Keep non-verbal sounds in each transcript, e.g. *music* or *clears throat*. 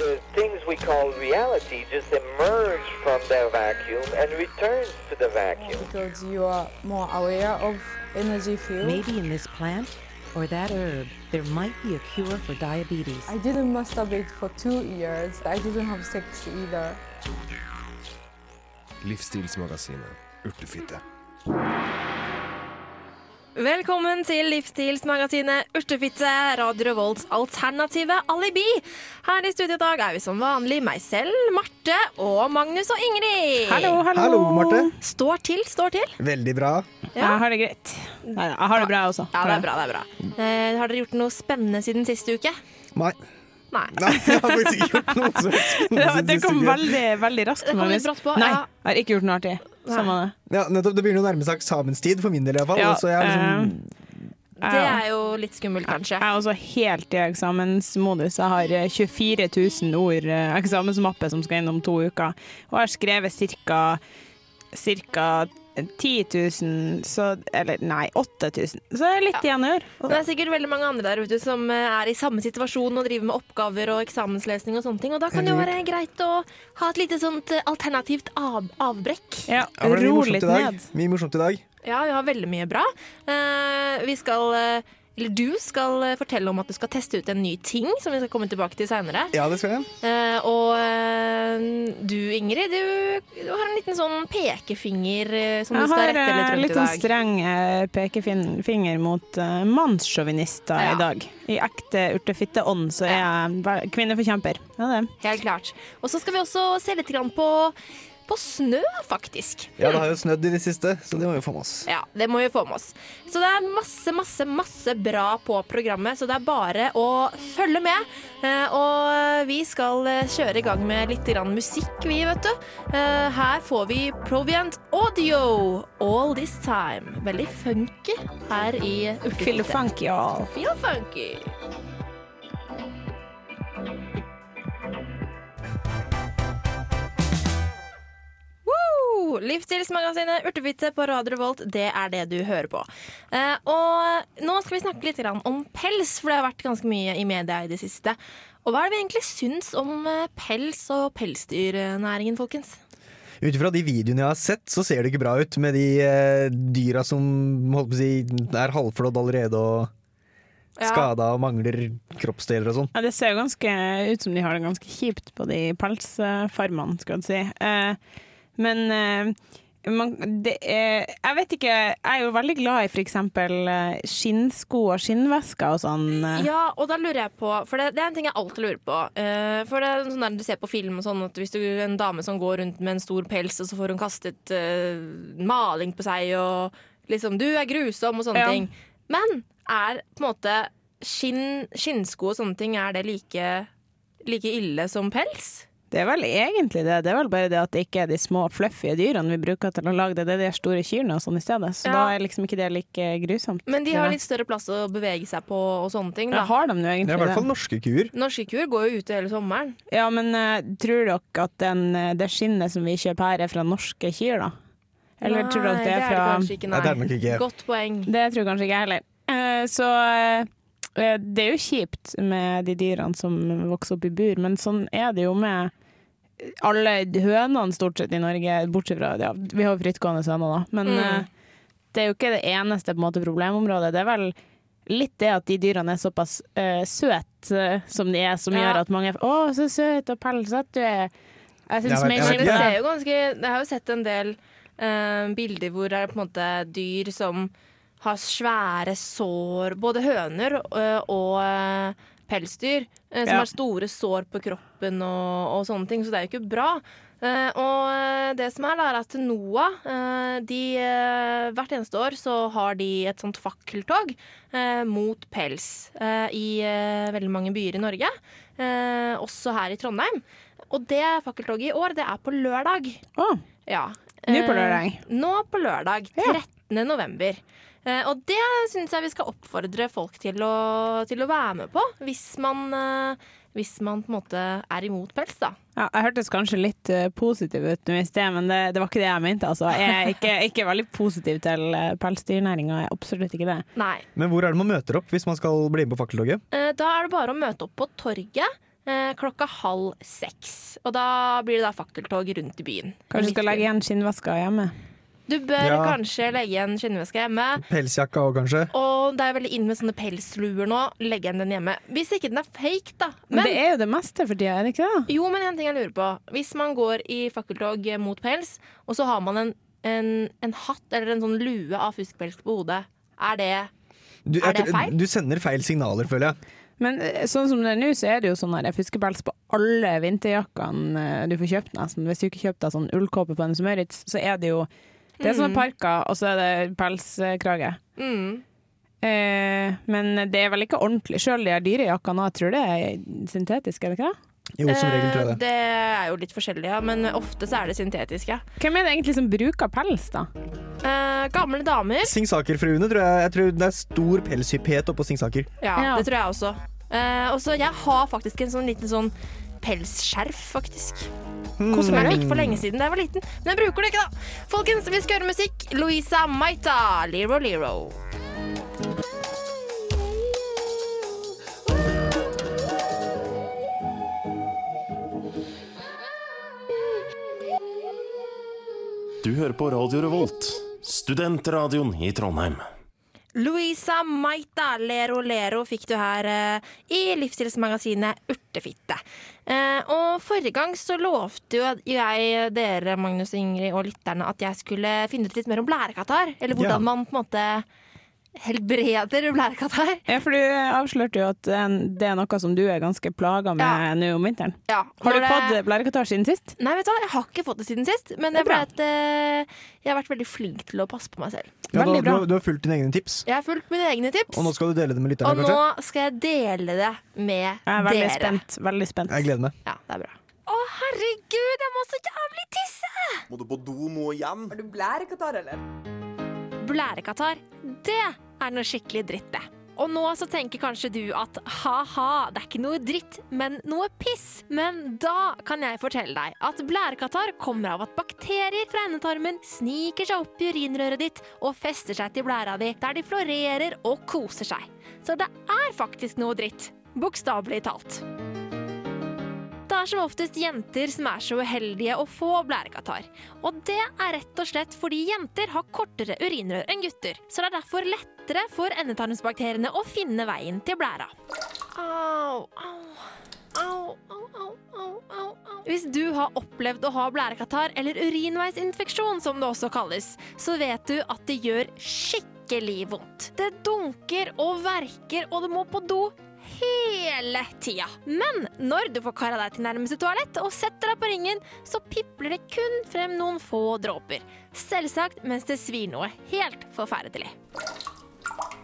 the things we call reality just emerge from their vacuum and returns to the vacuum. because you are more aware of energy field. Maybe in this plant or that herb, there might be a cure for diabetes. I didn't masturbate for two years. I didn't have sex either. Livsstilsmagasinet Urtefitte. Velkommen til livsstilsmagasinet Urtefitte, Radio Revolts alternative alibi. Her i studio i dag er vi som vanlig meg selv, Marte og Magnus og Ingrid. Hallo, hallo. Hallo, Marte. Står til, står til. Veldig bra. Jeg har det greit. Nei, jeg har det bra også. Ja, det er bra, det er bra. Eh, har dere gjort noe spennende siden siste uke? Nei. Nei. Nei, jeg har faktisk ikke gjort noe som *laughs* det kom veldig, veldig raskt. Det kom litt brått på, Nei, jeg har ikke gjort noe artig. Samme det. Ja, nettopp. Det begynner å nærme seg eksamenstid, for min del iallfall. Ja, så jeg liksom, Det er jo litt skummelt, kanskje. Jeg er også helt i eksamensmodus. Jeg har eh, 24 000 ord eh, eksamensmappe som skal inn om to uker, og jeg har skrevet ca. Ca. 10 000, så Eller nei, 8000. Så det er litt igjen å gjøre. Det er sikkert veldig mange andre der ute som eh, er i samme situasjon og driver med oppgaver og eksamenslesning og sånne ting, og da kan det jo være greit å ha et lite sånt eh, alternativt av avbrekk. Ja, ja, det er ro litt ned. Mye morsomt i dag. Ja, vi har veldig mye bra. Uh, vi skal eh, eller du skal eh, fortelle om at du skal teste ut en ny ting som vi skal komme tilbake til seinere. Ja, det skal jeg. og eh, du Ingrid, du, du har en liten sånn pekefinger eh, som Jeg du skal rette eh, litt rundt i litt sånn dag. streng eh, pekefinger mot uh, mannssjåvinister Ja. i dag. I ekte urtefitteånd så er jeg kvinneforkjemper. Ja, det. Helt klart. Og så skal vi også se litt grann på, på snø, faktisk. Ja, det har jo snødd i det siste, så det må vi få med oss. Ja, det må vi få med oss. Så det er masse, masse, masse bra på programmet, så det er bare å følge med. Eh, og vi skal eh, kjøre i gang med litt grann musikk, vi, vet du. Eh, her får vi Proviant Audio All This Time. Veldig funky her i Urtefitte. Feel funky, all. Feel funky. Woo! Livsstilsmagasinet Urtefitte på Radio Revolt, det er det du hører på. Eh, og nå skal vi snakke litt grann om pels, for det har vært ganske mye i media i det siste. Og hva er det vi egentlig syns om eh, pels og pelsdyrnæringen, folkens? Ut ifra de videoene jeg har sett, så ser det ikke bra ut med de eh, dyra som holdt på å si, er halvflådd allerede og Ja. skada og mangler kroppsdeler og sånn. Ja, det ser jo ganske ut som de har det ganske kjipt på de pelsfarmene, skal du si. Eh, men eh, man, det er Jeg vet ikke, jeg er jo veldig glad i f.eks. Eh, skinnsko og skinnvesker og sånn. eh. Ja, og da lurer jeg på For det, det er en ting jeg alltid lurer på. Uh, for det er sånn der du ser på film og sånn at hvis du er en dame som går rundt med en stor pels, og så får hun kastet uh, maling på seg og liksom 'Du er grusom' og sånne Ja. ting. Men er på en måte skinn, skinnsko og sånne ting Er det like, like ille som pels? Det er vel egentlig det. Det er vel bare det at det ikke er de små fluffy dyrene vi bruker til å lage det. Det er de store kyrne og sånn i stedet. Så Ja. da er liksom ikke det like grusomt. Men de har litt større plass å bevege seg på og sånne ting. Da. Ja, har de jo egentlig Det er i hvert fall norske kuer. Norske kuer går jo ute hele sommeren. Ja, men uh, tror dere at den, eh, det skinnet som vi kjøper her, er fra norske kyr, da? Eller tror dere at det er fra kanskje ikke, Nei, det er det nok ikke. Godt poeng. Det tror kanskje ikke jeg heller. Uh, Så eh, det er jo kjipt med de dyrene som vokser opp i bur, men sånn er det jo med alle hønene stort sett i Norge, bortsett fra ja, Vi har jo frittgående høner, da. Men Mm. eh, det er jo ikke det eneste på en måte, problemområdet. Det er vel litt det at de dyrene er såpass uh, søte uh, som de er, som Ja. gjør at mange er 'Å, så søt og pelsete du er'. Jeg syns mer ganske Jeg har jo sett en del uh, bilder hvor det er på en måte dyr som har svære sår, både høner eh, og eh, pelsdyr, eh, som Ja. har store sår på kroppen og, og sånne ting, så det er jo ikke bra. Og det som er, da, er at NOAH, de, hvert eneste år så har de et sånt fakkeltog mot pels i veldig mange byer i Norge. Også her i Trondheim. Og det fakkeltoget i år, det er på lørdag. Å, Ja. Nå på lørdag? Nå på lørdag. Ja. 13. november. Eh, og det syns jeg vi skal oppfordre folk til å, til å være med på, hvis man, eh, hvis man på en måte er imot pels, da. Ja, jeg hørtes kanskje litt eh, positiv ut nå i sted, men det, det var ikke det jeg mente. Altså. Jeg er ikke, ikke veldig positiv til uh, pelsdyrnæringa, absolutt ikke det. Nei. Men hvor er det man møter opp hvis man skal bli med på fakkeltoget? Eh, da er det bare å møte opp på torget. eh, klokka halv seks. Og da blir det da fakkeltog rundt i byen. Kanskje du skal legge igjen skinnveska hjemme. Du bør Ja. kanskje legge igjen skinnveska hjemme. Pelsjakka òg, kanskje. Og det er veldig inn med sånne pelsluer nå. Legg igjen den hjemme. Hvis ikke den er fake, da. Men Men, det er jo det meste for tida, er det ikke det? jo, men en ting jeg lurer på. Hvis man går i fakkeltog mot pels, og så har man en, en, en hatt eller en sånn lue av fuskpels på hodet, er det Du, Er det feil? du sender feil signaler, føler jeg. Men eh, sånn som det er nå, så er det jo sånn fuskepels på alle vinterjakkene eh, du får kjøpt nesten. Hvis du ikke kjøper deg sånn ullkåpe på en Smøritz, så er det jo Det er sånne parker, og så er det pelskrage. mm. Eh, men det er vel ikke ordentlig. Sjøl de dyrejakkene dyrejakkene, jeg tror det er syntetisk, er det ikke det? Jo, som regel tror jeg Eh, det. Det er jo litt forskjellig, ja, men ofte så er det syntetiske. Hvem er det egentlig som bruker pels, da? Eh, gamle damer. Singsakerfruene tror jeg, jeg tror det er stor pelshyppighet oppå Singsaker. Ja, Ja. det tror jeg også. Eh, og så jeg har faktisk en sånn liten sånn pelsskjerf, faktisk. Som meg ikke for lenge siden da jeg var liten. Men jeg bruker det ikke, da. Folkens, vi skal høre musikk. Louisa Maita, Lero Lero. Du hører på Radio Revolt, studentradioen i Trondheim. Louisa Maita, Lero Lero, fikk du her eh, i livsstilsmagasinet Urtefitte. Eh, og forrige gang så lovte jo jeg dere, Magnus og Ingrid og lytterne, at jeg skulle finne ut litt mer om blærekatarr. Eller hvordan Ja. man på en måte helbreder blærekatarr. Ja, for du avslørte jo at eh, det er noe som du er ganske plaga med Ja. nå om vinteren. Ja, Har du det- fått blærekatarr siden sist? Nei, vet du hva, jeg har ikke fått det siden sist. Men Det det bra. fordi at uh, jeg har vært veldig flink til å passe på meg selv. Ja, du, har- bra. du, du har fulgt dine egne tips, Jeg har fulgt mine egne tips, og nå skal du dele det med lytterne, og nå skal jeg dele det med Jeg er veldig dere. spent. Veldig spent. Jeg gleder meg. Ja, det er bra. Å, herregud, jeg må så jævlig tisse! Må du på do nå igjen? Blærekatarr, det er noe skikkelig dritt, det. Og nå så tenker kanskje du at ha-ha, det er ikke noe dritt, men noe piss. Men da kan jeg fortelle deg at blærekatarr kommer av at bakterier fra endetarmen sniker seg opp i urinrøret ditt og fester seg til blæra di, der de florerer og koser seg. Så det er faktisk noe dritt. Bokstavelig talt. Det er som oftest jenter som er så uheldige å få blærekatarr. Og det er rett og slett fordi jenter har kortere urinrør enn gutter. Så det er derfor lettere for endetarmsbakteriene å finne veien til blæra. Au, au. Au, au, au, au, au. Hvis du har opplevd å ha blærekatarr, eller urinveisinfeksjon som det også kalles, så vet du at det gjør skikkelig vondt. Det dunker og verker, og du må på do hele tida. Men når du får kara deg til nærmeste toalett og setter deg på ringen, så pipler det kun frem noen få dråper. Selvsagt mens det svir noe helt forferdelig.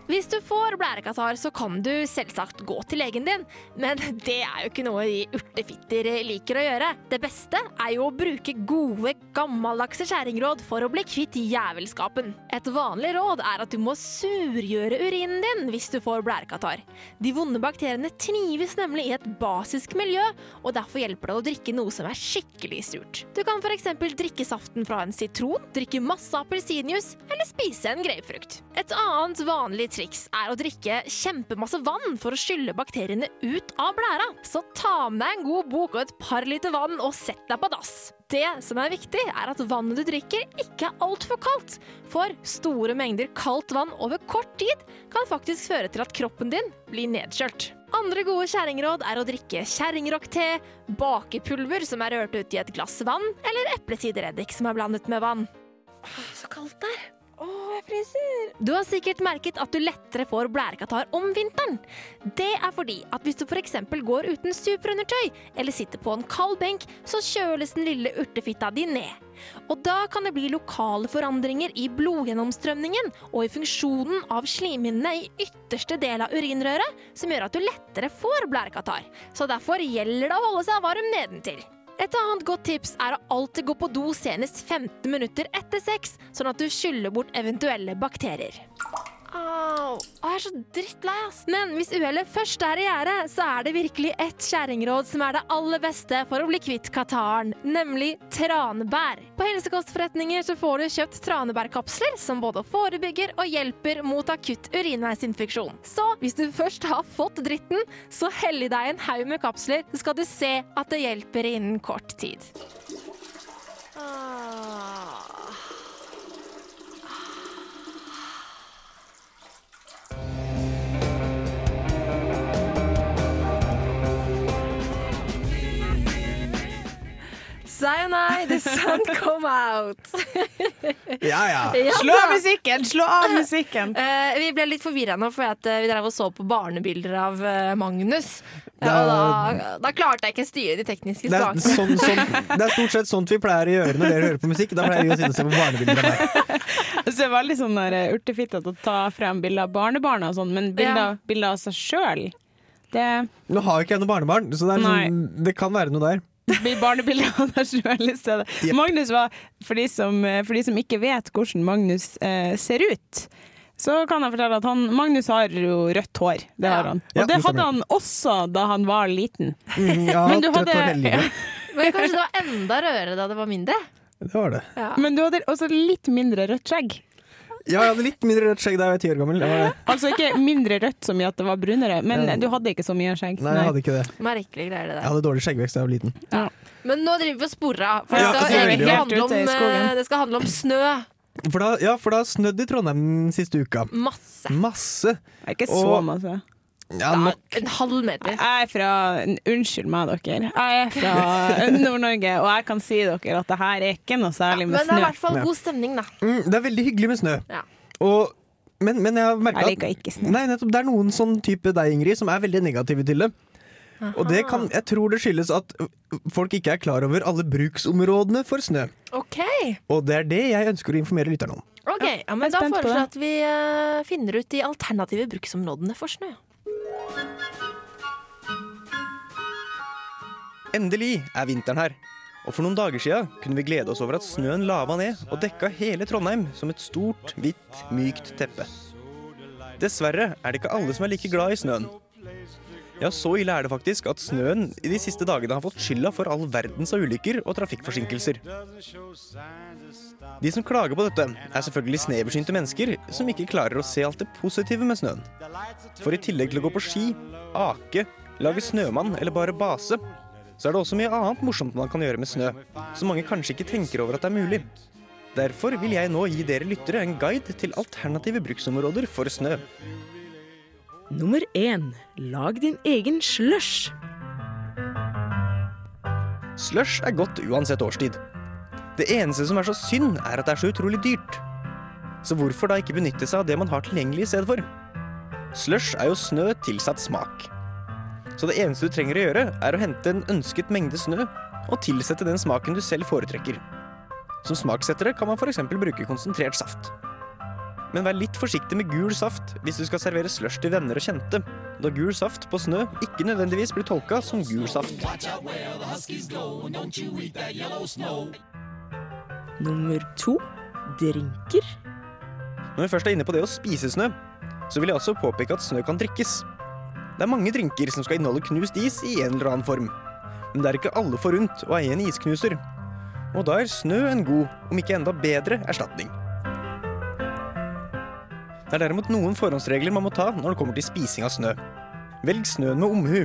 Hvis du får blærekatarr, så kan du selvsagt gå til legen din, men *laughs* det er jo ikke noe vi urtefitter liker å gjøre. Det beste er jo å bruke gode, gammeldagse skjæringråd for å bli kvitt jævelskapen. Et vanlig råd er at du må surgjøre urinen din hvis du får blærekatarr. De vonde bakteriene trives nemlig i et basisk miljø, og derfor hjelper det å drikke noe som er skikkelig surt. Du kan f.eks. drikke saften fra en sitron, drikke masse appelsinjuice eller spise en grapefrukt. Et annet vanlig triks er å drikke kjempemasse vann for å skylle bakteriene ut av blæra. Så ta med deg en god bok og et par liter vann og sett deg på dass. Det som er viktig, er at vannet du drikker ikke er altfor kaldt. For store mengder kaldt vann over kort tid kan faktisk føre til at kroppen din blir nedkjølt. Andre gode kjerringråd er å drikke kjerringrockte, bakepulver som er rørt ut i et glass vann, eller eplesidereddik som er blandet med vann. Åh, så kaldt det er. Åh, jeg fryser. Du har sikkert merket at du lettere får blærekatarr om vinteren. Det er fordi at hvis du f.eks. går uten superundertøy eller sitter på en kald benk, så kjøles den lille urtefitta di ned. Og da kan det bli lokale forandringer i blodgjennomstrømningen og i funksjonen av slimhinnene i ytterste del av urinrøret, som gjør at du lettere får blærekatarr. Så derfor gjelder det å holde seg varm nedentil. Et annet godt tips er å alltid gå på do senest 15 minutter etter sex, sånn at du skyller bort eventuelle bakterier. Au, jeg er så drittlei, ass. Men hvis uhellet først er i gjære, så er det virkelig ett kjerringråd som er det aller beste for å bli kvitt kataren, nemlig tranbær. På helsekostforretninger så får du kjøpt tranebærkapsler som både forebygger og hjelper mot akutt urinveisinfeksjon. Så hvis du først har fått dritten, så hell i deg en haug med kapsler, så skal du se at det hjelper innen kort tid. Ah. Sayonai, the sun come out. Ja, ja. *laughs* Ja Slå av musikken! Slå av musikken! Uh, *laughs* vi ble litt forvirra nå, for at, eh, vi drev og så på barnebilder av uh, Magnus. Da, da, da klarte jeg ikke å styre de tekniske Det spakene. sånn, sånn, *laughs* det er stort sett sånt vi pleier å gjøre når dere hører på musikk. Da pleier vi å sitte og se på barnebilder av meg. Så det er veldig sånn urtefittete å ta frem bilder av barnebarna og sånn, men bilder, Ja. bilder av seg sjøl det Nå har jo ikke jeg noe barnebarn, så det, er sånn, det kan være noe der. Blir barnebilder av deg sjøl i stedet. Yep. Magnus var, for de, som, for de som ikke vet hvordan Magnus eh, ser ut, så kan jeg fortelle at han, Magnus har jo rødt hår. Det har han. Og Ja, det det hadde han også da han var liten. Mm, ja, *laughs* Men du hadde- ja. *laughs* Men kanskje det var enda rødere da det var mindre? Det var det. Ja. Men du hadde også litt mindre rødt skjegg. Ja, jeg hadde litt mindre rødt skjegg da jeg var ti år gammel. Det var det. Altså ikke mindre rødt så mye at det var brunere, men Ja. du hadde ikke så mye skjegg. Nei, jeg hadde ikke det. Merkelig greier, det der. Jeg hadde dårlig skjeggvekst da jeg var liten. Men nå driver vi og sporer av. For det skal egentlig handle om, eh, det skal handle om snø. For da, ja, for det har snødd i Trondheim den siste uka. Masse. Masse. Det er ikke så Og- masse. Ja, Ja, nok. en halv meter. Jeg er fra Unnskyld meg, dere. Jeg er fra *laughs* Nord-Norge, og jeg kan si dere at det her er ikke noe særlig med snø Men det er i hvert fall god stemning, da. Mm, det er veldig hyggelig med snø. Ja. Og, men, men jeg har merka at ikke snø. Nei, nettopp, det er noen sånn type deg, Ingrid, som er veldig negative til det. Og det kan, jeg tror det skyldes at folk ikke er klar over alle bruksområdene for snø. Okay. Og det er det jeg ønsker å informere lytterne om. ok, ja, men Da foreslår jeg at vi eh, finner ut de alternative bruksområdene for snø. Endelig er vinteren her. Og for noen dager siden kunne vi glede oss over at snøen lava ned og dekka hele Trondheim som et stort, hvitt, mykt teppe. Dessverre er det ikke alle som er like glad i snøen. Ja, så ille er det faktisk at snøen i de siste dagene har fått skylda for all verdens av ulykker og trafikkforsinkelser. De som klager på dette, er selvfølgelig sneversynte mennesker som ikke klarer å se alt det positive med snøen. For i tillegg til å gå på ski, ake, lage snømann eller bare base, så er det også mye annet morsomt man kan gjøre med snø, som mange kanskje ikke tenker over at det er mulig. Derfor vil jeg nå gi dere lyttere en guide til alternative bruksområder for snø. Nummer én. Lag din egen slush. Slush er godt uansett årstid. Det eneste som er så synd, er at det er så utrolig dyrt. Så hvorfor da ikke benytte seg av det man har tilgjengelig i stedet for? Slush er jo snø tilsatt smak. Så det eneste du trenger å gjøre, er å hente en ønsket mengde snø og tilsette den smaken du selv foretrekker. Som smakssettere kan man f.eks. bruke konsentrert saft. Men vær litt forsiktig med gul saft hvis du skal servere slush til venner og kjente, da gul saft på snø ikke nødvendigvis blir tolka som gul saft. Nummer to. Drinker. Når vi først er inne på det å spise snø, så vil jeg også påpeke at snø kan drikkes. Det er mange drinker som skal inneholde knust is i en eller annen form. Men det er ikke alle forunt å eie en isknuser. Og da er snø en god, om ikke enda bedre, erstatning. Det er derimot noen forhåndsregler man må ta når det kommer til spising av snø. Velg snøen med omhu.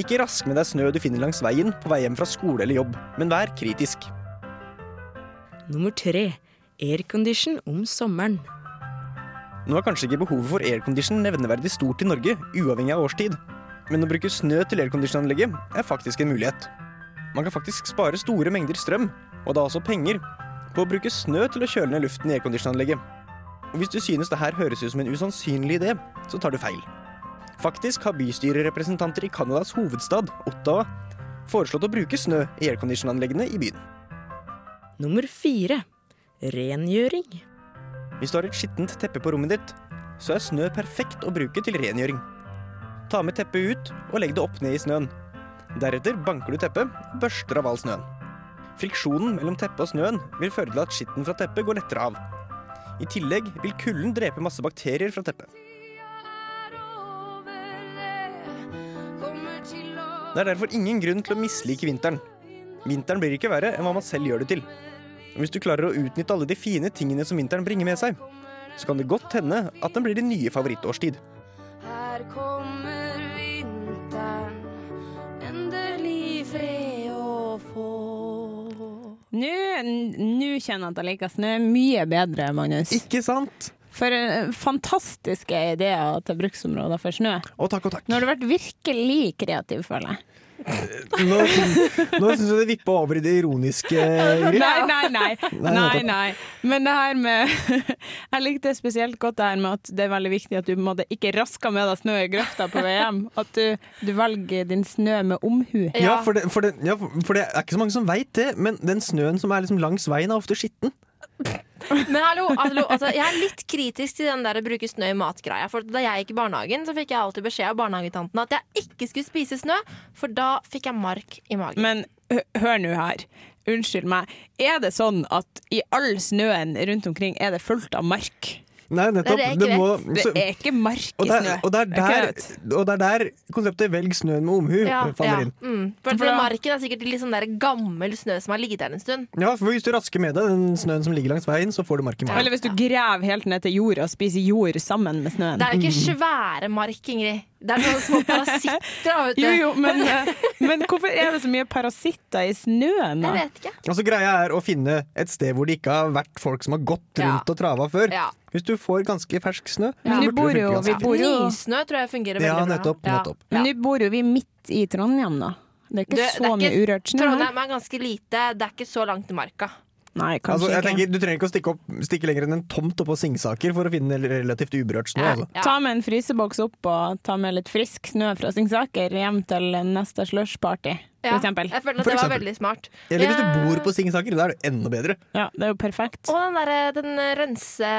Ikke rask med deg snø du finner langs veien på vei hjem fra skole eller jobb, men vær kritisk. Nummer tre. Aircondition om sommeren. Nå er kanskje ikke behovet for aircondition nevneverdig stort i Norge, uavhengig av årstid. Men å bruke snø til aircondition-anlegget er faktisk en mulighet. Man kan faktisk spare store mengder strøm, og da også penger, på å bruke snø til å kjøle ned luften i aircondition-anlegget. Og hvis du synes det her høres ut som en usannsynlig idé, så tar du feil. Faktisk har bystyrerepresentanter i Canadas hovedstad, Ottawa, foreslått å bruke snø i airconditionanleggene i byen. Nummer fire. Rengjøring. Hvis du har et skittent teppe på rommet ditt, så er snø perfekt å bruke til rengjøring. Ta med teppet ut og legg det opp ned i snøen. Deretter banker du teppet og børster av all snøen. Friksjonen mellom teppet og snøen vil føre til at skitten fra teppet går lettere av. I tillegg vil kulden drepe masse bakterier fra teppet. Det er derfor ingen grunn til å mislike vinteren. Vinteren blir ikke verre enn hva man selv gjør det til. Hvis du klarer å utnytte alle de fine tingene som vinteren bringer med seg, så kan det godt hende at den blir din nye favorittårstid. Her kommer Nå kjenner jeg at jeg liker snø mye bedre, Magnus. Ikke sant? For eh, fantastiske ideer til bruksområder for snø. Å, takk og takk. Nå har du vært virkelig kreativ, føler jeg. Nå, nå syns jeg det vippa over i det ironiske, Ingrid. Nei, nei, nei. *laughs* Nei, nei, Men det her med *laughs* Jeg likte spesielt godt det her med at det er veldig viktig at du måte ikke rasker med deg snø i grøfta på vei hjem. At du, du velger din snø med omhu. Ja, for det, for, det, ja, for det er ikke så mange som veit det, men den snøen som er liksom langs veien, er ofte skitten. Men hallo, hallo altså, jeg er litt kritisk til den der å bruke snø i mat-greia. For Da jeg gikk i barnehagen, så fikk jeg alltid beskjed av barnehagetanten at jeg ikke skulle spise snø, for da fikk jeg mark i magen. Men hør nå her. Unnskyld meg. Er det sånn at i all snøen rundt omkring er det fullt av mark? Nei, nettopp. Det er Det ikke må- så, Det er ikke mark Og i det, snø. er, og, det er Det er der, og det er der konseptet 'velg snøen med omhu' ja, faller ja. inn. Mm. For, for marken er sikkert litt sånn der gammel snø som har ligget der en stund. Ja, for Hvis du rasker med deg den snøen som ligger langs veien, så får du mark i marken. Eller hvis du graver helt ned til jorda og spiser jord sammen med snøen. Det er jo ikke svære mark, Ingrid. Det er sånne små *laughs* parasitter. da, vet du. Jo, jo, men, eh, men hvorfor er det så mye parasitter i snøen? da? Jeg vet ikke. Altså Greia er å finne et sted hvor det ikke har vært folk som har gått Ja. rundt og trava før. Ja. Hvis du får ganske fersk snø, Men så vi bor jo- vi bor jo- Nysnø tror jeg fungerer veldig bra. nettopp, Ja. nettopp. Men nå bor jo vi midt i Trondheim, da. Det er ikke Du, så mye urørt snø her. Trondheim er ganske lite. Det er ikke så langt til marka. Nei, kanskje Altså, jeg ikke. tenker, du trenger ikke å stikke, opp, stikke lenger enn en tomt oppå Singsaker for å finne relativt uberørt snø. Altså. Ta med en fryseboks opp og ta med litt frisk snø fra Singsaker hjem til neste slushparty, for Ja, eksempel. jeg føler at det var veldig smart. Eller hvis du bor på Singsaker, da er det enda bedre. Ja, det er jo perfekt. Og den der, den rense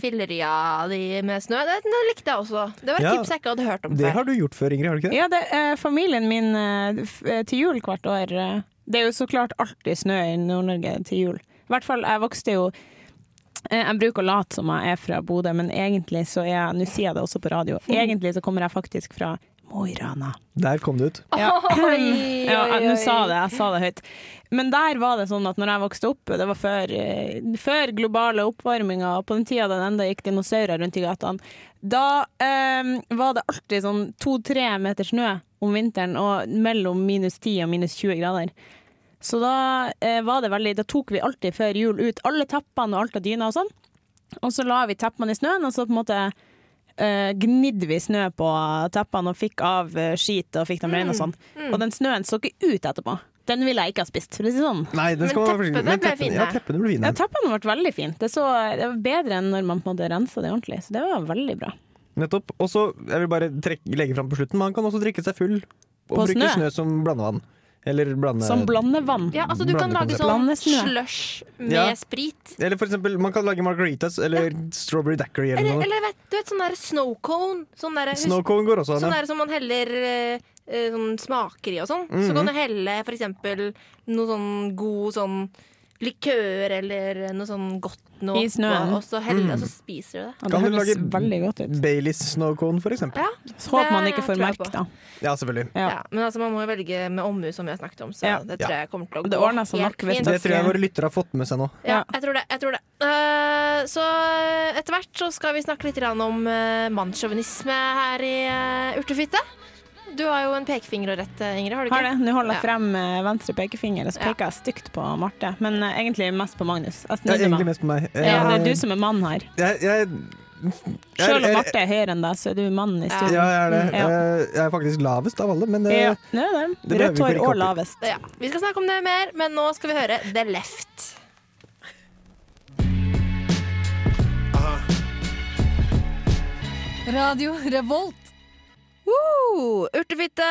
filleria di med snø, det, det likte jeg også. Det var et Ja. tips jeg ikke hadde hørt om Det før. har du gjort før, Ingrid. har du ikke det? Ja, det er familien min eh, eh, til jul hvert år. Det er jo så klart alltid snø i Nord-Norge til jul. I hvert fall, jeg vokste jo eh, Jeg bruker å late som jeg er fra Bodø, men egentlig så er jeg Nå sier jeg det også på radio. Egentlig så kommer jeg faktisk fra Mo i Rana. Der kom det ut. *laughs* Ja. Oi, ja, oi, nå sa det, jeg sa det høyt. Men der var det sånn at når jeg vokste opp, det var før, eh, før globale oppvarminga, og på den tida den enda gikk dinosaurer rundt i gatene, da eh, var det alltid sånn to-tre meter snø om vinteren, og mellom minus 10 og minus 20 grader. Så da eh, var det veldig Da tok vi alltid før jul ut alle teppene og alt av dyna og sånn. Og så la vi teppene i snøen, og så på en måte eh, gnidde vi snø på teppene og fikk av eh, skit og fikk dem rene og sånn. mm. Og den snøen så ikke ut etterpå. Den ville jeg ikke ha spist, for å si sånn. Nei, Men teppene ble fine. Ja, teppene ble fine. Ja, teppene ble veldig fine. Det, så, det var bedre enn når man på en måte rensa det ordentlig. Så det var veldig bra. Nettopp. Og så, jeg vil bare trekke, legge fram på slutten, man kan også drikke seg full og På bruke snø? snø som blandevann. Eller blande... Som blandevann. Ja, altså Du kan lage Blandekonsept. sånn slush med Ja. sprit. Eller for eksempel, man kan lage margaritas eller strawberry daiquiri eller, Eller, noe. eller vet, du vet sånn der snow cone. Sånn der, Snow cone går også an. Sånn ja. der som man heller eh, eh, sånn smaker i og sånn. Så Mhm. kan du helle for eksempel noe sånn god sånn likør eller noe sånn godt noe. I snøen. Og så heller, Mhm. og så spiser du det. Ja, det Kan du lage veldig godt ut. Baileys snow for eksempel. Ja, Så håper man ikke får merke merk, da. Ja, selvfølgelig. Ja. Ja. men altså man må jo velge med omhu, som vi har snakket om. Så Ja. det tror jeg kommer til å Det gå ordner seg helt nok fint. Det tror jeg våre lyttere har fått med seg nå. Ja, jeg tror det. Jeg tror det. Uh, så etter hvert så skal vi snakke litt om uh, mannssjåvinisme her i uh, Urtefitte. Du har jo en pekefinger å rette, Ingrid. Har du ikke? Har det. Nå holder jeg frem eh, venstre pekefinger, og så peker jeg stygt på Marte. Men uh, egentlig mest på Magnus. Jeg Ja, egentlig mest på meg. Ja, det er Eh, du som er mann her. jeg, jeg, Selv om Marte er høyere enn deg, så er du mann i Ja, jeg er det. Ja. Eh, Jeg er faktisk lavest av alle, men det, Ja, det det. det Rødt hår og lavest. Ja, vi skal snakke om det mer, men nå skal vi høre The Left. Radio Revolt. Woo! Urtefitte,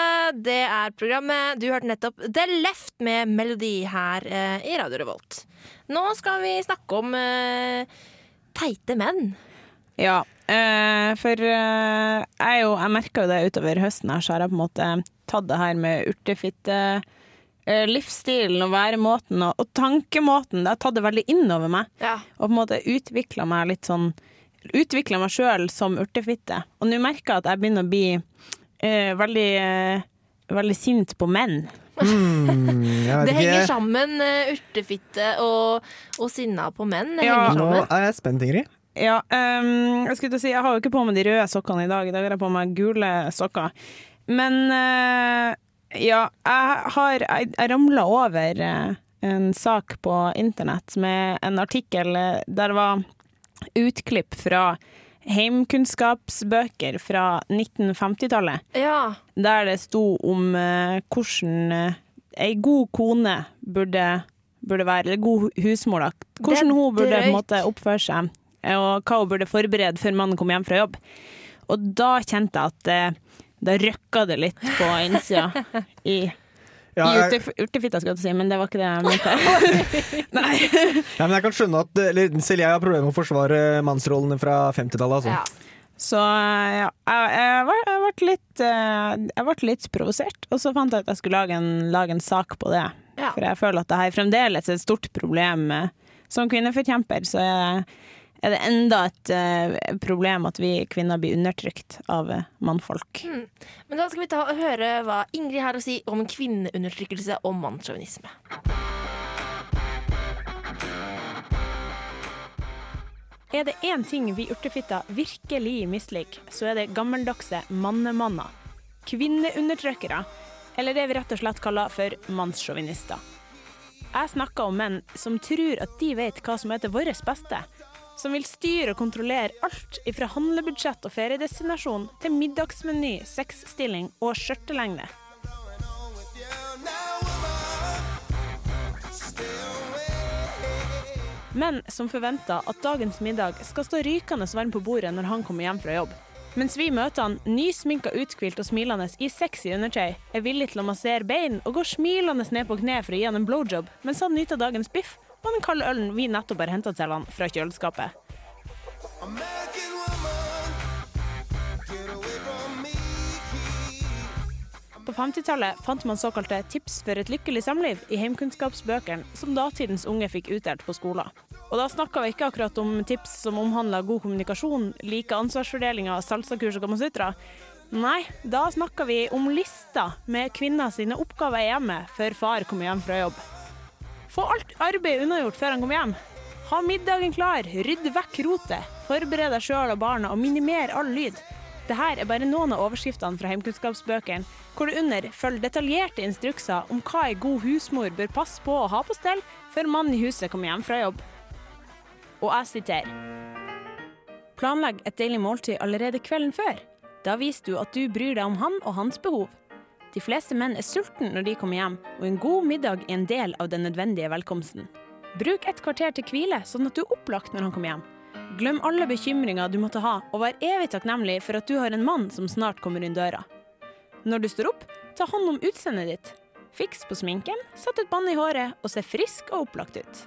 det er programmet. Du hørte nettopp The Left med melodi her eh, i Radio Revolt. Nå skal vi snakke om eh, teite menn. Ja, eh, for eh, jeg, jo, jeg merka jo det utover høsten her, så har jeg på en måte tatt det her med urtefitte. eh, Livsstilen og væremåten og, og tankemåten. Det har tatt det veldig inn over meg. Ja. Og på en måte utvikla meg litt sånn Utvikla meg sjøl som urtefitte. Og nå merker jeg at jeg begynner å bli uh, veldig uh, veldig sint på menn. Mm, Det henger sammen, uh, urtefitte og, og sinna på menn. Det Ja. Nå er jeg spent, Ingrid. Ja, um, jeg skulle til å si, jeg har jo ikke på meg de røde sokkene i dag. I dag har jeg på meg gule sokker. Men uh, ja, jeg har Jeg, jeg ramla over uh, en sak på internett med en artikkel der det var utklipp fra heimkunnskapsbøker fra 1950-tallet. Ja. Der det sto om uh, hvordan uh, ei god kone burde, burde være, eller god husmor, da. Hvordan hun burde måte oppføre seg, og hva hun burde forberede før mannen kom hjem fra jobb. Og da kjente jeg at uh, da røkka det litt på innsida *laughs* i Ja, jeg, urtefitta, skal jeg si, men det var ikke det jeg mente. *laughs* Nei. Nei, men jeg kan skjønne at eller, selv jeg har problemer med å forsvare mannsrollene fra 50-tallet. Altså. Ja. Så ja, jeg, jeg, var- jeg ble litt, eh, jeg ble litt provosert, og så fant jeg at jeg skulle lage en, lage en sak på det. Ja. For jeg føler at det her fremdeles er et stort problem. eh, Som kvinneforkjemper så er, er det enda et uh, problem at vi kvinner blir undertrykt av uh, mannfolk. Men da skal vi ta og høre hva Ingrid har å si om kvinneundertrykkelse og mannssjåvinisme. Er det én ting vi urtefitter virkelig misliker, så er det gammeldagse mannemanner. Kvinneundertrykkere, eller det vi rett og slett kaller for mannssjåvinister. Jeg snakker om menn som tror at de vet hva som er til vårt beste. Som vil styre og kontrollere alt ifra handlebudsjett og feriedestinasjon til middagsmeny, sexstilling og skjørtelengde. Men som forventa at dagens middag skal stå rykende varm på bordet når han kommer hjem fra jobb. Mens vi møter han nysminka, uthvilt og smilende i sexy undertøy, er villig til å massere bein og går smilende ned på kne for å gi han en blowjob, mens han nyter dagens biff og den kalde ølen vi nettopp har henta til han fra kjøleskapet. På 50-tallet fant man såkalte tips for et lykkelig samliv i heimkunnskapsbøkene som datidens unge fikk utdelt på skolen. Og da snakka vi ikke akkurat om tips som omhandla god kommunikasjon, like ansvarsfordelinger, salsakurs og kamasutra. Nei, da snakka vi om lister med kvinner sine oppgaver i hjemmet før far kommer hjem fra jobb. Få alt arbeid unnagjort før han kommer hjem. Ha middagen klar, rydd vekk rotet, forbered deg sjøl og barna og minimer all lyd. Dette er bare noen av overskriftene fra heimkunnskapsbøkene, hvor det under følger detaljerte instrukser om hva ei god husmor bør passe på å ha på stell før mannen i huset kommer hjem fra jobb. Og jeg siterer. Planlegg et deilig måltid allerede kvelden før. Da viser du at du bryr deg om han og hans behov. De fleste menn er sultne når de kommer hjem, og en god middag er en del av den nødvendige velkomsten. Bruk et kvarter til hvile, sånn at du er opplagt når han kommer hjem. Glem alle bekymringer du måtte ha, og vær evig takknemlig for at du har en mann som snart kommer inn døra. Når du står opp, ta hånd om utseendet ditt. Fiks på sminken, sett et bånd i håret og se frisk og opplagt ut.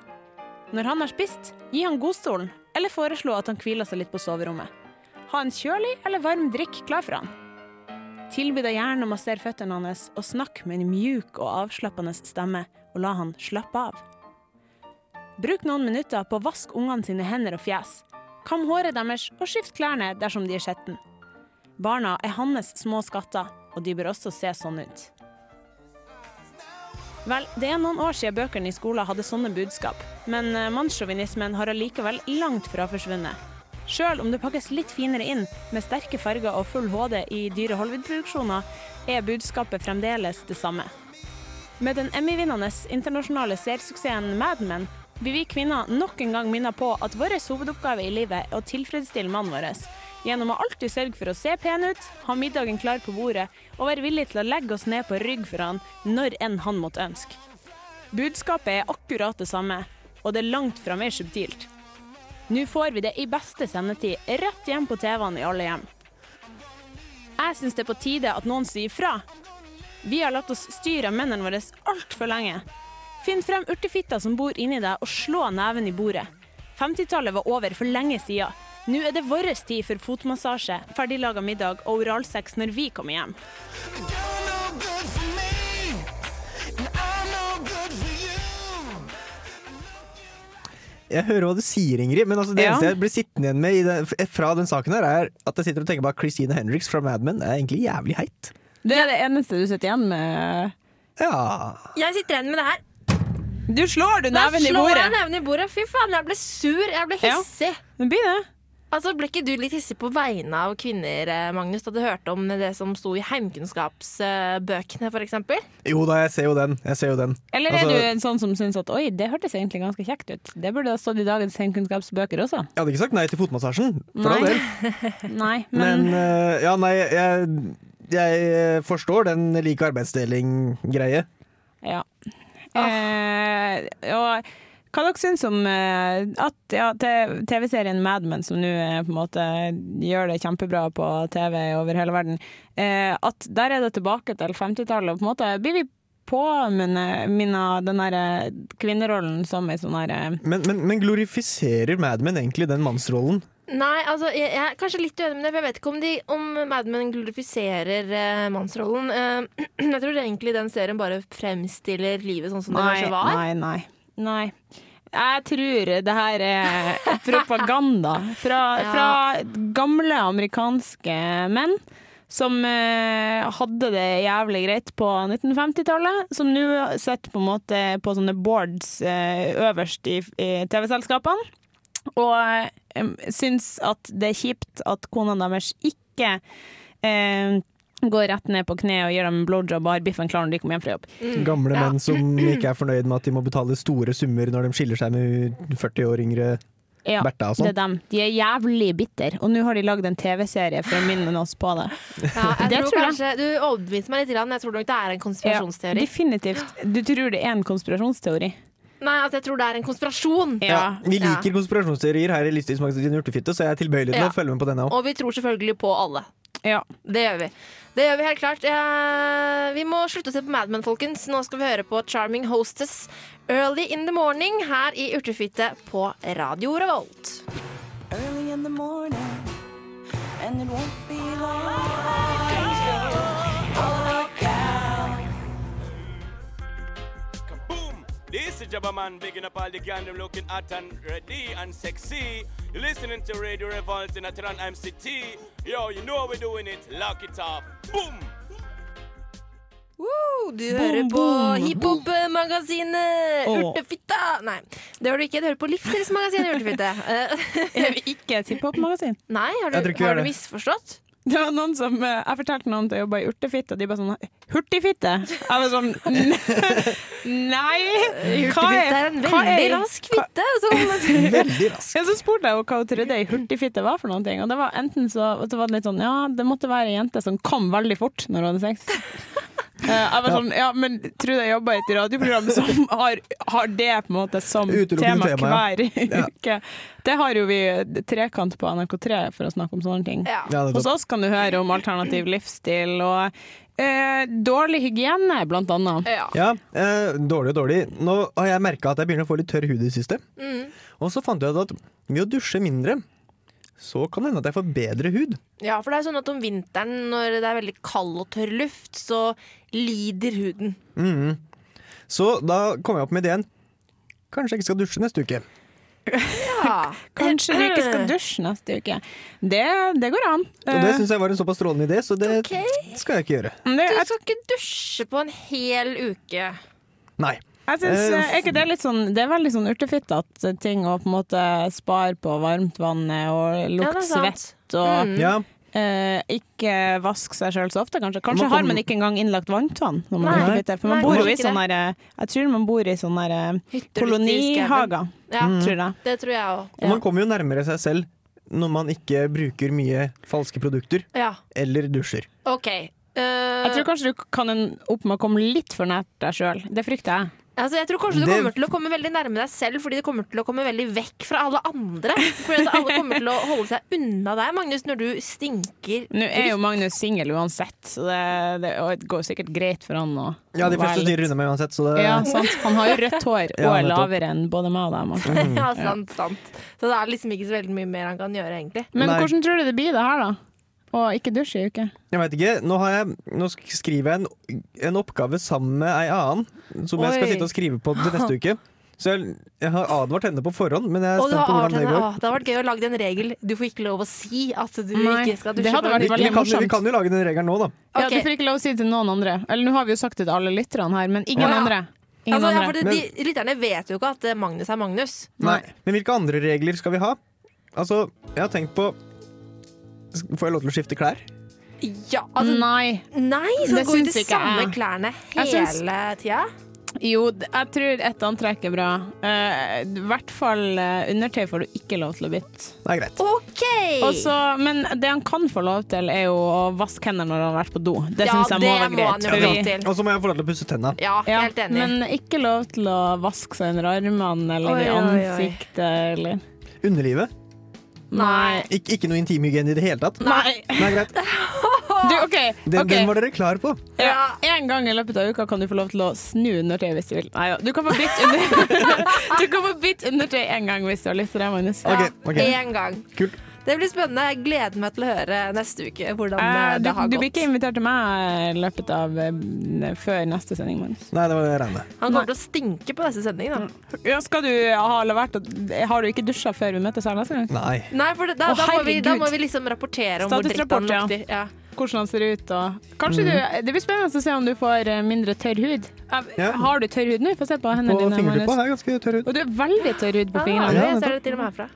Når han har spist, gi han godstolen, eller foreslå at han hviler seg litt på soverommet. Ha en kjølig eller varm drikk klar for han. Tilby deg gjerne å massere føttene hans, og snakk med en mjuk og avslappende stemme, og la han slappe av. Bruk noen minutter på å vaske ungene sine hender og fjes. Kam håret deres og skift klærne dersom de er skitne. Barna er hans små skatter, og de bør også se sånn ut. Vel, det er noen år siden bøkene i skolen hadde sånne budskap, men eh, mannssjåvinismen har allikevel langt fra forsvunnet. Sjøl om det pakkes litt finere inn, med sterke farger og full HD i dyre Hollywood-produksjoner, er budskapet fremdeles det samme. Med den Emmy-vinnende internasjonale seersuksessen Mad Men blir vi kvinner nok en gang minnet på at vår hovedoppgave i livet er å tilfredsstille mannen vår, gjennom å alltid sørge for å se pen ut, ha middagen klar på bordet og være villig til å legge oss ned på rygg for han når enn han måtte ønske. Budskapet er akkurat det samme, og det er langt fra mer subtilt. Nå får vi det i beste sendetid, rett hjem på TV-en i alle hjem. Jeg syns det er på tide at noen sier fra. Vi har latt oss styre av mennene våre altfor lenge. Finn frem urtefitta som bor inni deg, og slå neven i bordet. 50-tallet var over for lenge siden. Nå er det vår tid for fotmassasje, ferdiglaga middag og oralsex når vi kommer hjem. Jeg hører hva du sier, Ingrid, men altså det Ja. eneste jeg blir sittende igjen med i den, fra den saken her, er at jeg sitter og tenker på at Christina Hendricks fra Mad Men er egentlig jævlig heit. Det er det eneste du sitter igjen med. Ja Jeg sitter igjen med det her. Du slår du neven i bordet. jeg neven i bordet. Fy faen, jeg ble sur. Jeg ble Ja. hissig. Det blir det. Altså, Ble ikke du litt hissig på vegne av kvinner, eh, Magnus, da du hørte om det som sto i heimkunnskapsbøkene, f.eks.? Jo da, jeg ser jo den. Jeg ser jo den. Eller er Altså, du en sånn som syns at oi, det hørtes egentlig ganske kjekt ut. Det burde ha stått i dagens heimkunnskapsbøker også. Jeg hadde ikke sagt nei til fotmassasjen, for all del. *laughs* Nei, Men men, uh, ja, nei, jeg, jeg forstår den like arbeidsdeling-greie. ja. Eh, og hva dere syns om eh, at ja, TV-serien Mad Men, som nå eh, på en måte gjør det kjempebra på TV over hele verden, eh, at der er det tilbake til 50-tallet. og på en måte Blir vi påminnet av den der kvinnerollen som ei sånn herre Men, men, men glorifiserer Mad Men egentlig den mannsrollen? Nei, altså, jeg, jeg er kanskje litt uenig med det, for jeg vet ikke om, de, om Mad Men glorifiserer eh, mannsrollen. Eh, *clears throat* jeg tror egentlig den serien bare fremstiller livet sånn som det kanskje var. nei, nei. Nei. Jeg tror det her er propaganda fra, *laughs* Ja. fra gamle amerikanske menn. Som eh, hadde det jævlig greit på 1950-tallet. Som nå sitter på en måte på sånne boards eh, øverst i, i TV-selskapene. Og eh, syns at det er kjipt at kona deres ikke eh, går rett ned på kne og gir dem en blowjob og har biffen klar når de kommer hjem fra jobb. Gamle Ja. menn som *clears throat* ikke er fornøyd med at de må betale store summer når de skiller seg med 40 år yngre Ja, Bertha og det er sånn. dem. De er jævlig bitter, og nå har de lagd en TV-serie for å minne oss på det. Ja, jeg *laughs* Det tror tror jeg. kanskje, Du overbeviste meg litt. grann. Jeg tror nok det er en konspirasjonsteori. definitivt. Du tror det er en konspirasjonsteori? Nei, altså, jeg tror det er en konspirasjon. Ja, vi liker konspirasjonsteorier her i Livsstilsmagasinet Urtefitte, så jeg er tilbøyelig til Ja. å følge med på denne òg. Og vi tror selvfølgelig på alle. Ja. Det gjør vi. Det gjør vi helt klart. Eh, vi må slutte å se på Mad Men, folkens. Nå skal vi høre på Charming Hostess Early in the Morning her i Urtefitte på Radio Revolt. Early in the morning, and it won't be long. This is Jabba Man, bigging up all the gang, them looking hot and ready and sexy. You're listening to Radio Revolt in Atran MCT. Yo, you know how we're doing it. Lock it off. Boom! Woo, du Boom, hører på hiphop-magasinet Åh. Urtefitte. Nei, det hører du ikke. Du hører på Livsstilsmagasinet Urtefitte. *laughs* Er vi ikke et hiphop-magasin? Nei, har du, har du det. misforstått? Det var noen som, eh, Jeg fortalte noen til å jobbe i urtefitte, og de bare sånn Hurtigfitte? Jeg var sånn *laughs* Nei! Hva Urtefitte er en veldig rask fitte. Som, *laughs* Veldig rask. Ja, så spurte jeg hva hun trodde ei hurtigfitte var for noen ting. Og det var enten så, så var det litt sånn Ja, det måtte være ei jente som kom veldig fort når hun hadde sex. Eh, jeg var sånn, ja, men tror du jeg jobber i et radioprogram som har, har det på en måte som tema tema, hver Ja. *laughs* uke? Det har jo vi trekant på NRK3 for å snakke om sånne ting. ja. Hos oss kan du høre om alternativ livsstil og eh, dårlig hygiene, blant annet. Ja. Ja, eh, dårlig og dårlig. Nå har jeg merka at jeg begynner å få litt tørr hud i det siste. Mm. Og så fant jeg ut at ved å dusje mindre, så kan det hende at jeg får bedre hud. ja, for det er sånn at om vinteren når det er veldig kald og tørr luft, så lider huden. Mhm. Så da kom jeg opp med ideen. Kanskje jeg ikke skal dusje neste uke. Ja. *laughs* Kanskje du ikke skal *laughs* dusje neste uke. Det, det går an. Og det syns jeg var en såpass strålende idé, så det okay. skal jeg ikke gjøre. Du skal ikke dusje på en hel uke. Nei. Jeg synes, Eh, eh, er ikke det litt sånn Det er veldig sånn urtefitte ting å på en måte spare på varmtvannet og Ja, lukte er svett og Mm. Ja, eh, ikke vaske seg sjøl så ofte, kanskje. Kanskje Man har man ikke engang innlagt vannvann når man Nei. har. For man Nei, bor jo i sånne der, Jeg tror man bor i sånne der kolonihager, Ja, Mm. tror jeg. det tror jeg òg. og man kommer jo nærmere seg selv når man ikke bruker mye falske produkter Ja. eller dusjer. OK. uh... Jeg tror kanskje du kan en opp med å komme litt for nært deg sjøl. Det frykter jeg. Altså, jeg tror kanskje du kommer til å komme veldig nærme deg selv fordi du kommer til å komme veldig vekk fra alle andre. Fordi at alle kommer til å holde seg unna deg, Magnus, når du stinker. Nå er jo Magnus singel uansett, så det, det, det går sikkert greit for han å Ja, de fleste styrer unna meg uansett, så det Ja, sant. Han har jo rødt hår og er lavere enn både meg og deg. Martin. *laughs* Ja, sant, sant. Så det er liksom ikke så veldig mye mer han kan gjøre, egentlig. Men Nei. hvordan tror du det blir det her, da? Å ikke dusje i uke? Jeg veit ikke. Nå, har jeg, nå skriver jeg en, en oppgave sammen med ei annen, som jeg skal sitte og skrive på til neste *laughs* uke. Så jeg, jeg har advart henne på forhånd, men jeg er spent på hvordan det går. Å, det hadde vært gøy å lage en regel. Du får ikke lov å si at du Nei, ikke skal det dusje. vært veldig Vi kan, morsomt. vi kan jo lage den regelen nå, da. Ja, du får ikke lov å si det til noen andre. Eller nå har vi jo sagt det til alle lytterne her, men ingen Ja. andre. Ingen Altså, ja, andre. for de, de lytterne vet jo ikke at Magnus er Magnus. Nei. Men hvilke andre regler skal vi ha? Altså, jeg har tenkt på Får jeg lov til å skifte klær? Ja, altså, Nei. Nei, så Det går gå de samme jeg. klærne hele tida? Jo, jeg tror et antrekk er bra. Uh, I hvert fall uh, undertøy får du ikke lov til å bytte. Det er greit. Okay. Også, men det han kan få lov til, er jo å vaske hendene når han har vært på do. Det Ja, syns jeg må det være greit. vi- lov til. Og så må jeg få lov til å pusse tennene. Ja, Ja, helt enig. men ikke lov til å vaske seg under armene eller Oi, i oi, oi. ansiktet eller Underlivet? Nei. Ik ikke noe intimhygiene i det hele tatt? Nei. Nei, greit. *laughs* Du, okay, Den, okay. den var dere klar på. Ja, en gang i løpet av uka kan du få lov til å snu undertøy hvis du vil. Nei, ja. Du kan få bitt under... *laughs* Du kan få undertøy en gang hvis du har lyst til det, Magnus. Okay, okay. En gang. Kult. Det blir spennende. Jeg gleder meg til å høre neste uke hvordan Eh, eh, du, det har du blir ikke invitert til meg i løpet av eh, før neste sending, Magnus. Nei, det var det jeg regnet. Han kommer til å stinke på neste sending. Da. Ja, skal du ha levert. Har du ikke dusja før vi møtes her neste gang? Nei. Nei, for da, da, da, må vi, da må vi liksom rapportere om hvor dritt han lukter. ja. Ja. Hvordan han ser ut og Kanskje du Det blir spennende å se om du får eh, mindre tørr hud. Ja. Har du tørr hud nå? Få se på hendene På dine. fingertuppa er ganske tørr hud. Og du er veldig tørr hud på Ah, fingrene. Ja, jeg ser det til og med herfra.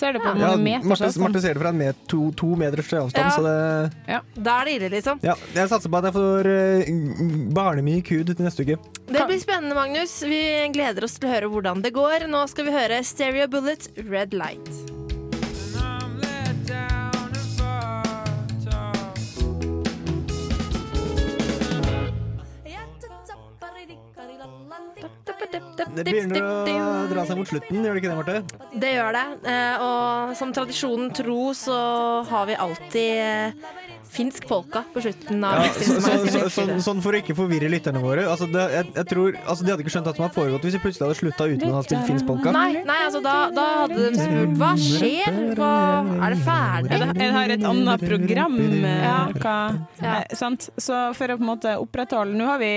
Ser det på Ja, meter. Marte. Marte ser det fra en met, to, to meters avstand, Ja. så det Da er det ille, liksom. Ja, jeg satser på at jeg får uh, barnemyk hud til neste uke. Det blir spennende, Magnus. Vi gleder oss til å høre hvordan det går. Nå skal vi høre Stereo Bullet, Red Light. Det begynner å dra seg mot slutten, gjør det ikke det, Marte? Det gjør det. eh, Og som tradisjonen tro, så har vi alltid finsk polka på slutten av Ja, så, så, så, sånn, sånn for å ikke forvirre lytterne våre. Altså det, jeg, jeg tror, altså de hadde ikke skjønt hva som hadde foregått hvis de plutselig hadde slutta uten å ha spilt finsk polka. Nei, nei, altså da, da hadde de spurt hva skjer? Hva, er det ferdig? Jeg, jeg har et annet program. eh, Ja. Hva, Ja. eh, sant? Så for å på en måte opprettholde Nå har vi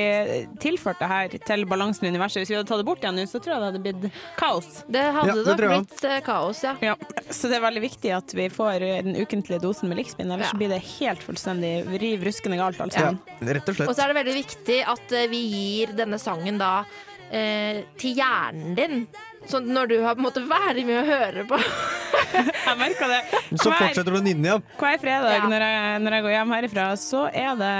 tilført det her til balansen i universet. Hvis vi hadde tatt det bort igjen nå, så tror jeg det hadde blitt kaos. Det hadde Ja, det nok blitt eh, kaos, ja. Ja. Så det er veldig viktig at vi får den ukentlige dosen med likspinn, ellers Ja. så blir det helt fullstendig riv ruskende galt alt Ja, rett og slett. Og så er det veldig viktig at eh, vi gir denne sangen da eh, til hjernen din. Så når du har på en måte vært med å høre på *laughs* Jeg merker det. Så fortsetter du å nynne, igjen. hver fredag Ja. når, jeg, når jeg går hjem herifra, så er det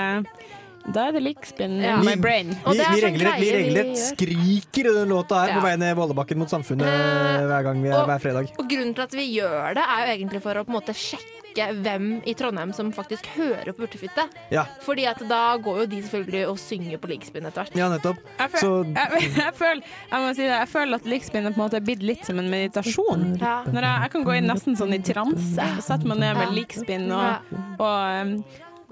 Da er det likspinn Ja. my brain. Vi, det er vi sånn regelrett, vi regelrett skriker i den låta her Ja. på vei ned Vollebakken mot samfunnet uh, hver gang vi er og- hver fredag. Og grunnen til at vi gjør det, er jo egentlig for å på en måte sjekke hvem i Trondheim som faktisk hører på Urtefitte. Ja, Fordi at da går jo de selvfølgelig og synger på likspinn etter hvert. ja nettopp. Jeg, føl, Så jeg, *laughs* jeg, føler, jeg må si det, jeg føler at likspinn er på en måte blitt litt som en meditasjon. Ja. Når jeg, jeg kan gå inn nesten sånn i transe. Sette meg ned med likspinn og, og um,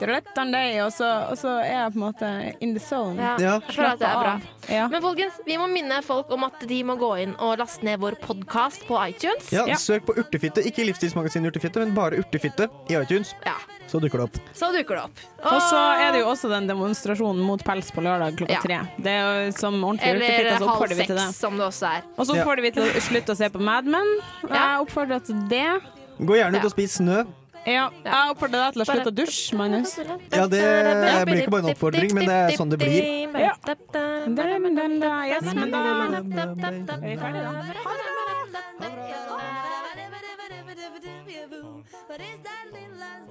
og så, og så er jeg på en måte in the zone. Ja. Ja. Jeg føler at det er bra. Ja. Men folkens, vi må minne folk om at de må gå inn og laste ned vår podkast på iTunes. ja, Ja. søk på Urtefitte. Ikke Livsstilsmagasinet Urtefitte, men bare Urtefitte i iTunes. Ja, Så dukker det opp. Så dukker det opp. Og så er det jo også den demonstrasjonen mot pels på lørdag klokka Ja. tre. Det er jo som ordentlig Eller urtefitte, så halv seks, som det også er. Og så Ja. oppfordrer vi til å slutte å se på Mad Men. Jeg oppfordrer til det. Gå gjerne ut Ja. og spis snø. Ja, jeg oppfordrer deg til å slutte å dusje, Magnus. Ja, det blir ikke bare en oppfordring, men det er sånn det blir. Ja. Yes, men da er vi ferdige, da. What is that?